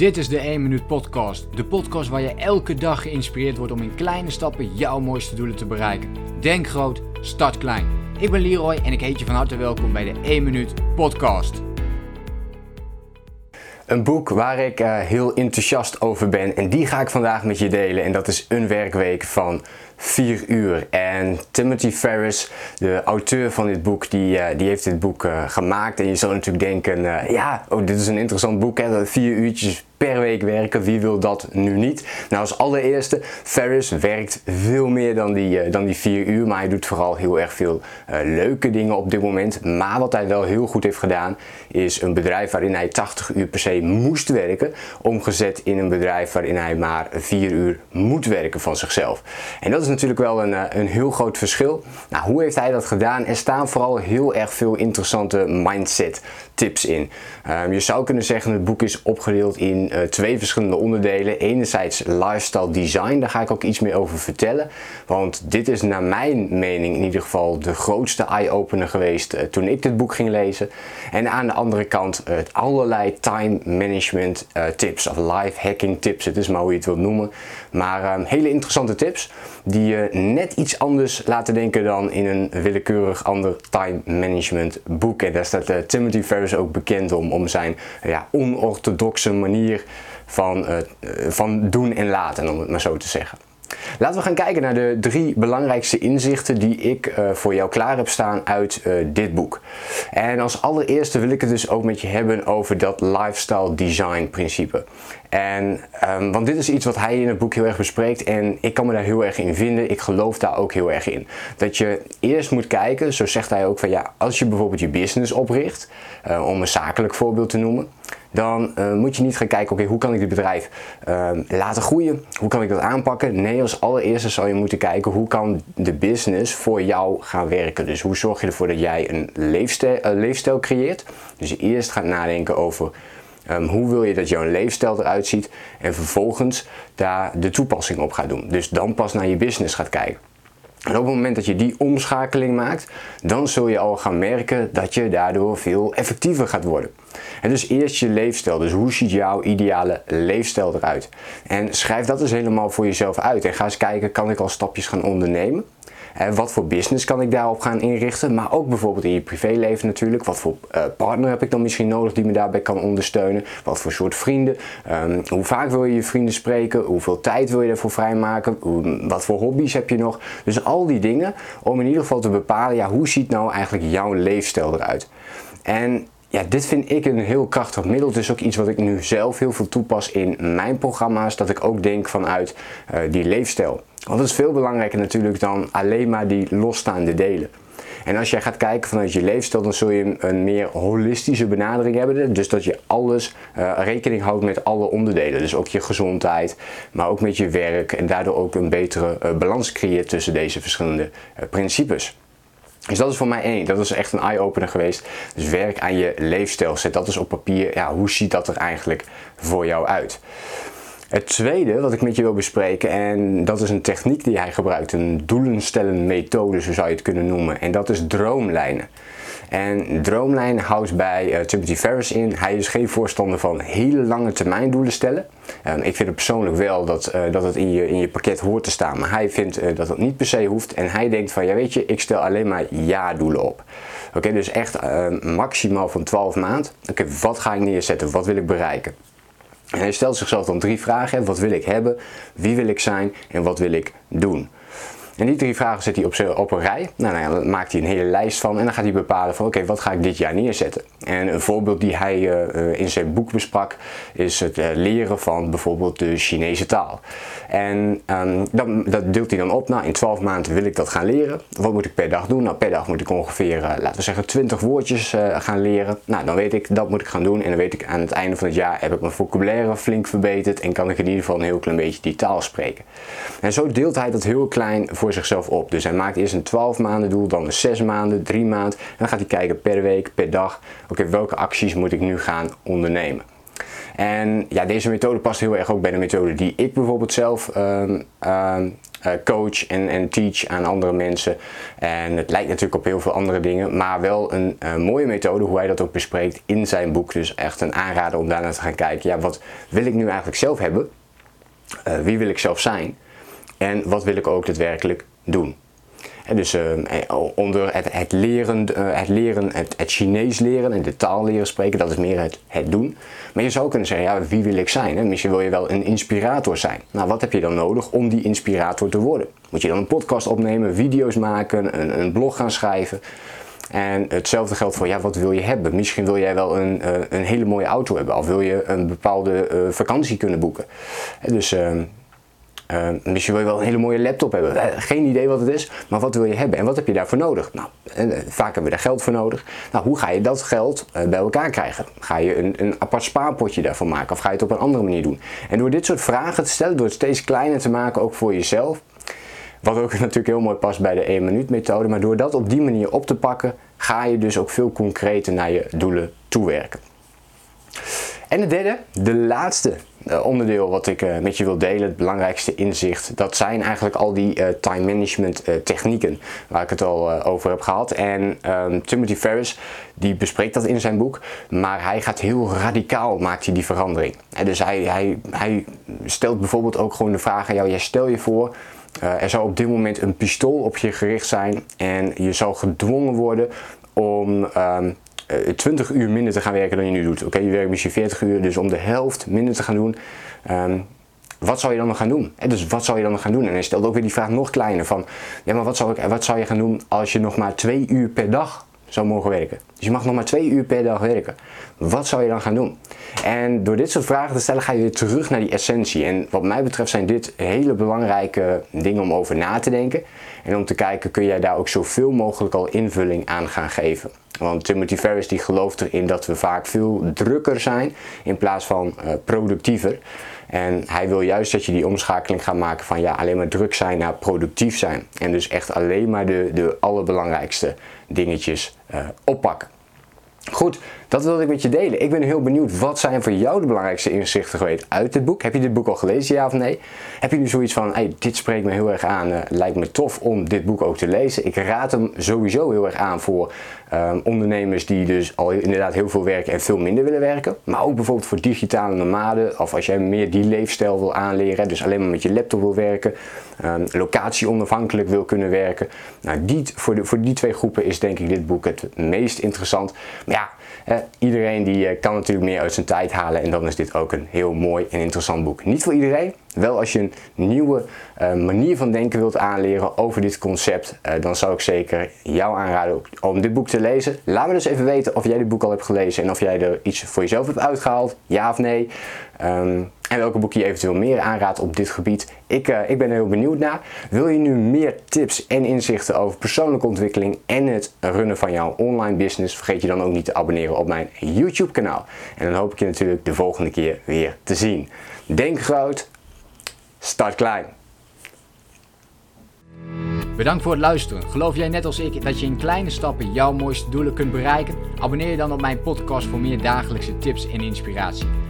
Dit is de 1 Minuut Podcast. De podcast waar je elke dag geïnspireerd wordt om in kleine stappen jouw mooiste doelen te bereiken. Denk groot, start klein. Ik ben Leroy en ik heet je van harte welkom bij de 1 Minuut Podcast. Een boek waar ik uh, heel enthousiast over ben en die ga ik vandaag met je delen. En dat is Een Werkweek van 4 uur. En Timothy Ferris, de auteur van dit boek, die, uh, die heeft dit boek uh, gemaakt. En je zou natuurlijk denken, ja, oh, dit is een interessant boek, hè, 4 uurtjes per week werken. Wie wil dat nu niet? Nou, als allereerste, Ferris werkt veel meer dan die, uh, dan die vier uur, maar hij doet vooral heel erg veel leuke dingen op dit moment. Maar wat hij wel heel goed heeft gedaan, is een bedrijf waarin hij 80 uur per se moest werken, omgezet in een bedrijf waarin hij maar 4 uur moet werken van zichzelf. En dat is natuurlijk wel een, uh, een heel groot verschil. Nou, hoe heeft hij dat gedaan? Er staan vooral heel erg veel interessante mindset tips in. Um, je zou kunnen zeggen, het boek is opgedeeld in uh, twee verschillende onderdelen. Enerzijds lifestyle design, daar ga ik ook iets meer over vertellen. Want dit is naar mijn mening in ieder geval de grootste eye-opener geweest uh, toen ik dit boek ging lezen. En aan de andere kant uh, allerlei time management tips of life hacking tips. Het is maar hoe je het wilt noemen. Maar um, hele interessante tips die je net iets anders laten denken dan in een willekeurig ander time management boek. En daar staat Timothy Ferris ook bekend om, om zijn ja, onorthodoxe manier van, uh, van doen en laten, om het maar zo te zeggen. Laten we gaan kijken naar de drie belangrijkste inzichten die ik uh, voor jou klaar heb staan uit uh, dit boek. En als allereerste wil ik het dus ook met je hebben over dat lifestyle design principe. En, um, want dit is iets wat hij in het boek heel erg bespreekt en ik kan me daar heel erg in vinden. Ik geloof daar ook heel erg in. Dat je eerst moet kijken, zo zegt hij ook van ja, als je bijvoorbeeld je business opricht, uh, om een zakelijk voorbeeld te noemen, dan uh, moet je niet gaan kijken, oké, hoe kan ik dit bedrijf uh, laten groeien? Hoe kan ik dat aanpakken? Nee, als allereerste zal je moeten kijken, hoe kan de business voor jou gaan werken? Dus hoe zorg je ervoor dat jij een leefstijl, creëert? Dus je eerst gaat nadenken over Um, hoe wil je dat jouw leefstijl eruit ziet en vervolgens daar de toepassing op gaat doen. Dus dan pas naar je business gaat kijken. En op het moment dat je die omschakeling maakt, dan zul je al gaan merken dat je daardoor veel effectiever gaat worden. En dus eerst je leefstijl. Dus hoe ziet jouw ideale leefstijl eruit? En schrijf dat dus helemaal voor jezelf uit. En ga eens kijken, kan ik al stapjes gaan ondernemen? En wat voor business kan ik daarop gaan inrichten? Maar ook bijvoorbeeld in je privéleven natuurlijk. Wat voor uh, partner heb ik dan misschien nodig die me daarbij kan ondersteunen? Wat voor soort vrienden? Um, hoe vaak wil je je vrienden spreken? Hoeveel tijd wil je ervoor vrijmaken? Wat voor hobby's heb je nog? Dus al die dingen om in ieder geval te bepalen, ja, hoe ziet nou eigenlijk jouw leefstijl eruit? En ja, dit vind ik een heel krachtig middel. Het is ook iets wat ik nu zelf heel veel toepas in mijn programma's. Dat ik ook denk vanuit uh, die leefstijl. Want dat is veel belangrijker natuurlijk dan alleen maar die losstaande delen. En als jij gaat kijken vanuit je leefstijl, dan zul je een meer holistische benadering hebben. Dus dat je alles uh, rekening houdt met alle onderdelen. Dus ook je gezondheid, maar ook met je werk. En daardoor ook een betere uh, balans creëert tussen deze verschillende principes. Dus dat is voor mij één. Dat is echt een eye-opener geweest. Dus werk aan je leefstijl. Zet dat eens op papier. Ja, hoe ziet dat er eigenlijk voor jou uit? Het tweede wat ik met je wil bespreken, en dat is een techniek die hij gebruikt, een doelenstellen methode, zo zou je het kunnen noemen, en dat is droomlijnen. En droomlijn houdt bij uh, Timothy Ferris in. Hij is geen voorstander van hele lange termijn doelen stellen. Ik vind het persoonlijk wel dat, uh, dat het in je, in je pakket hoort te staan. Maar hij vindt dat dat niet per se hoeft. En hij denkt van ja weet je, ik stel alleen maar ja-doelen op. Oké, dus echt maximaal van 12 maanden. Oké, wat ga ik neerzetten? Wat wil ik bereiken? En hij stelt zichzelf dan drie vragen. Wat wil ik hebben? Wie wil ik zijn? En wat wil ik doen? En die drie vragen zet hij op, op een rij. Nou, nou dan maakt hij een hele lijst van en dan gaat hij bepalen van oké, wat ga ik dit jaar neerzetten. En een voorbeeld die hij uh, in zijn boek besprak is het uh, leren van bijvoorbeeld de Chinese taal. En um, dat, dat, deelt hij dan op. Nou, in 12 maanden wil ik dat gaan leren. Wat moet ik per dag doen? Nou, per dag moet ik ongeveer, laten we zeggen, 20 woordjes gaan leren. Nou, dan weet ik, dat moet ik gaan doen. En dan weet ik aan het einde van het jaar heb ik mijn vocabulaire flink verbeterd en kan ik in ieder geval een heel klein beetje die taal spreken. En zo deelt hij dat heel klein voor zichzelf op. Dus hij maakt eerst een 12 maanden doel, dan een 6 maanden, 3 maanden. En dan gaat hij kijken per week, per dag. Oké, welke acties moet ik nu gaan ondernemen? En ja, deze methode past heel erg ook bij de methode die ik bijvoorbeeld zelf um, um, eh, coach en, en teach aan andere mensen. En het lijkt natuurlijk op heel veel andere dingen, maar wel een mooie methode hoe hij dat ook bespreekt in zijn boek. Dus echt een aanrader om daarnaar te gaan kijken. Ja, wat wil ik nu eigenlijk zelf hebben? Uh, wie wil ik zelf zijn? En wat wil ik ook daadwerkelijk doen? En dus uh, onder het, het leren, uh, het, leren het, het, Chinees leren en de taal leren spreken, dat is meer het, doen. Maar je zou kunnen zeggen, ja, wie wil ik zijn? Misschien wil je wel een inspirator zijn. Nou, wat heb je dan nodig om die inspirator te worden? Moet je dan een podcast opnemen, video's maken, een, een blog gaan schrijven? En hetzelfde geldt voor, ja, wat wil je hebben? Misschien wil jij wel een, uh, een hele mooie auto hebben, of wil je een bepaalde vakantie kunnen boeken. Dus uh, misschien wil je wel een hele mooie laptop hebben. Uh, geen idee wat het is, maar wat wil je hebben en wat heb je daarvoor nodig? Nou, uh, vaak hebben we daar geld voor nodig. Nou, hoe ga je dat geld bij elkaar krijgen? Ga je een, een apart spaarpotje daarvan maken of ga je het op een andere manier doen? En door dit soort vragen te stellen, door het steeds kleiner te maken, ook voor jezelf, wat ook natuurlijk heel mooi past bij de 1 minuut methode, maar door dat op die manier op te pakken, ga je dus ook veel concreter naar je doelen toewerken. En het derde, de laatste uh, onderdeel wat ik uh, met je wil delen, het belangrijkste inzicht, dat zijn eigenlijk al die uh, time management technieken waar ik het al over heb gehad. En um, Timothy Ferris die bespreekt dat in zijn boek, maar hij gaat heel radicaal, maakt hij die verandering. Dus hij, hij, hij stelt bijvoorbeeld ook gewoon de vraag aan jou, jij stel je voor, er zou op dit moment een pistool op je gericht zijn en je zou gedwongen worden om um, 20 uur minder te gaan werken dan je nu doet. Oké, je werkt misschien 40 uur, dus om de helft minder te gaan doen. Um, wat zou je dan nog gaan doen? En dus wat zou je dan nog gaan doen? En hij stelt ook weer die vraag nog kleiner van, ja maar wat zou, ik, wat zou je gaan doen als je nog maar twee uur per dag zou mogen werken? Dus je mag nog maar twee uur per dag werken. Wat zou je dan gaan doen? En door dit soort vragen te stellen ga je weer terug naar die essentie. En wat mij betreft zijn dit hele belangrijke dingen om over na te denken. En om te kijken, kun jij daar ook zoveel mogelijk al invulling aan gaan geven. Want Timothy Ferris die gelooft erin dat we vaak veel drukker zijn in plaats van uh, productiever. En hij wil juist dat je die omschakeling gaat maken van ja, alleen maar druk zijn naar productief zijn. En dus echt alleen maar de, de allerbelangrijkste dingetjes uh, oppakken. Goed, dat wilde ik met je delen. Ik ben heel benieuwd, wat zijn voor jou de belangrijkste inzichten geweest uit dit boek? Heb je dit boek al gelezen, ja of nee? Heb je nu zoiets van, hey, dit spreekt me heel erg aan, uh, lijkt me tof om dit boek ook te lezen. Ik raad hem sowieso heel erg aan voor um, ondernemers die dus al inderdaad heel veel werken en veel minder willen werken. Maar ook bijvoorbeeld voor digitale nomaden, of als jij meer die leefstijl wil aanleren, dus alleen maar met je laptop wil werken, um, locatie onafhankelijk wil kunnen werken. Nou, die, voor, de, voor die twee groepen is denk ik dit boek het meest interessant. Maar ja, eh, iedereen die eh, kan natuurlijk meer uit zijn tijd halen en dan is dit ook een heel mooi en interessant boek. Niet voor iedereen, wel als je een nieuwe uh, manier van denken wilt aanleren over dit concept, uh, dan zou ik zeker jou aanraden om dit boek te lezen. Laat me dus even weten of jij dit boek al hebt gelezen en of jij er iets voor jezelf hebt uitgehaald, ja of nee. Um, en welke boek je eventueel meer aanraadt op dit gebied. Ik, uh, ik ben er heel benieuwd naar. Wil je nu meer tips en inzichten over persoonlijke ontwikkeling en het runnen van jouw online business? Vergeet je dan ook niet te abonneren op mijn YouTube kanaal. En dan hoop ik je natuurlijk de volgende keer weer te zien. Denk groot, start klein. Bedankt voor het luisteren. Geloof jij net als ik dat je in kleine stappen jouw mooiste doelen kunt bereiken? Abonneer je dan op mijn podcast voor meer dagelijkse tips en inspiratie.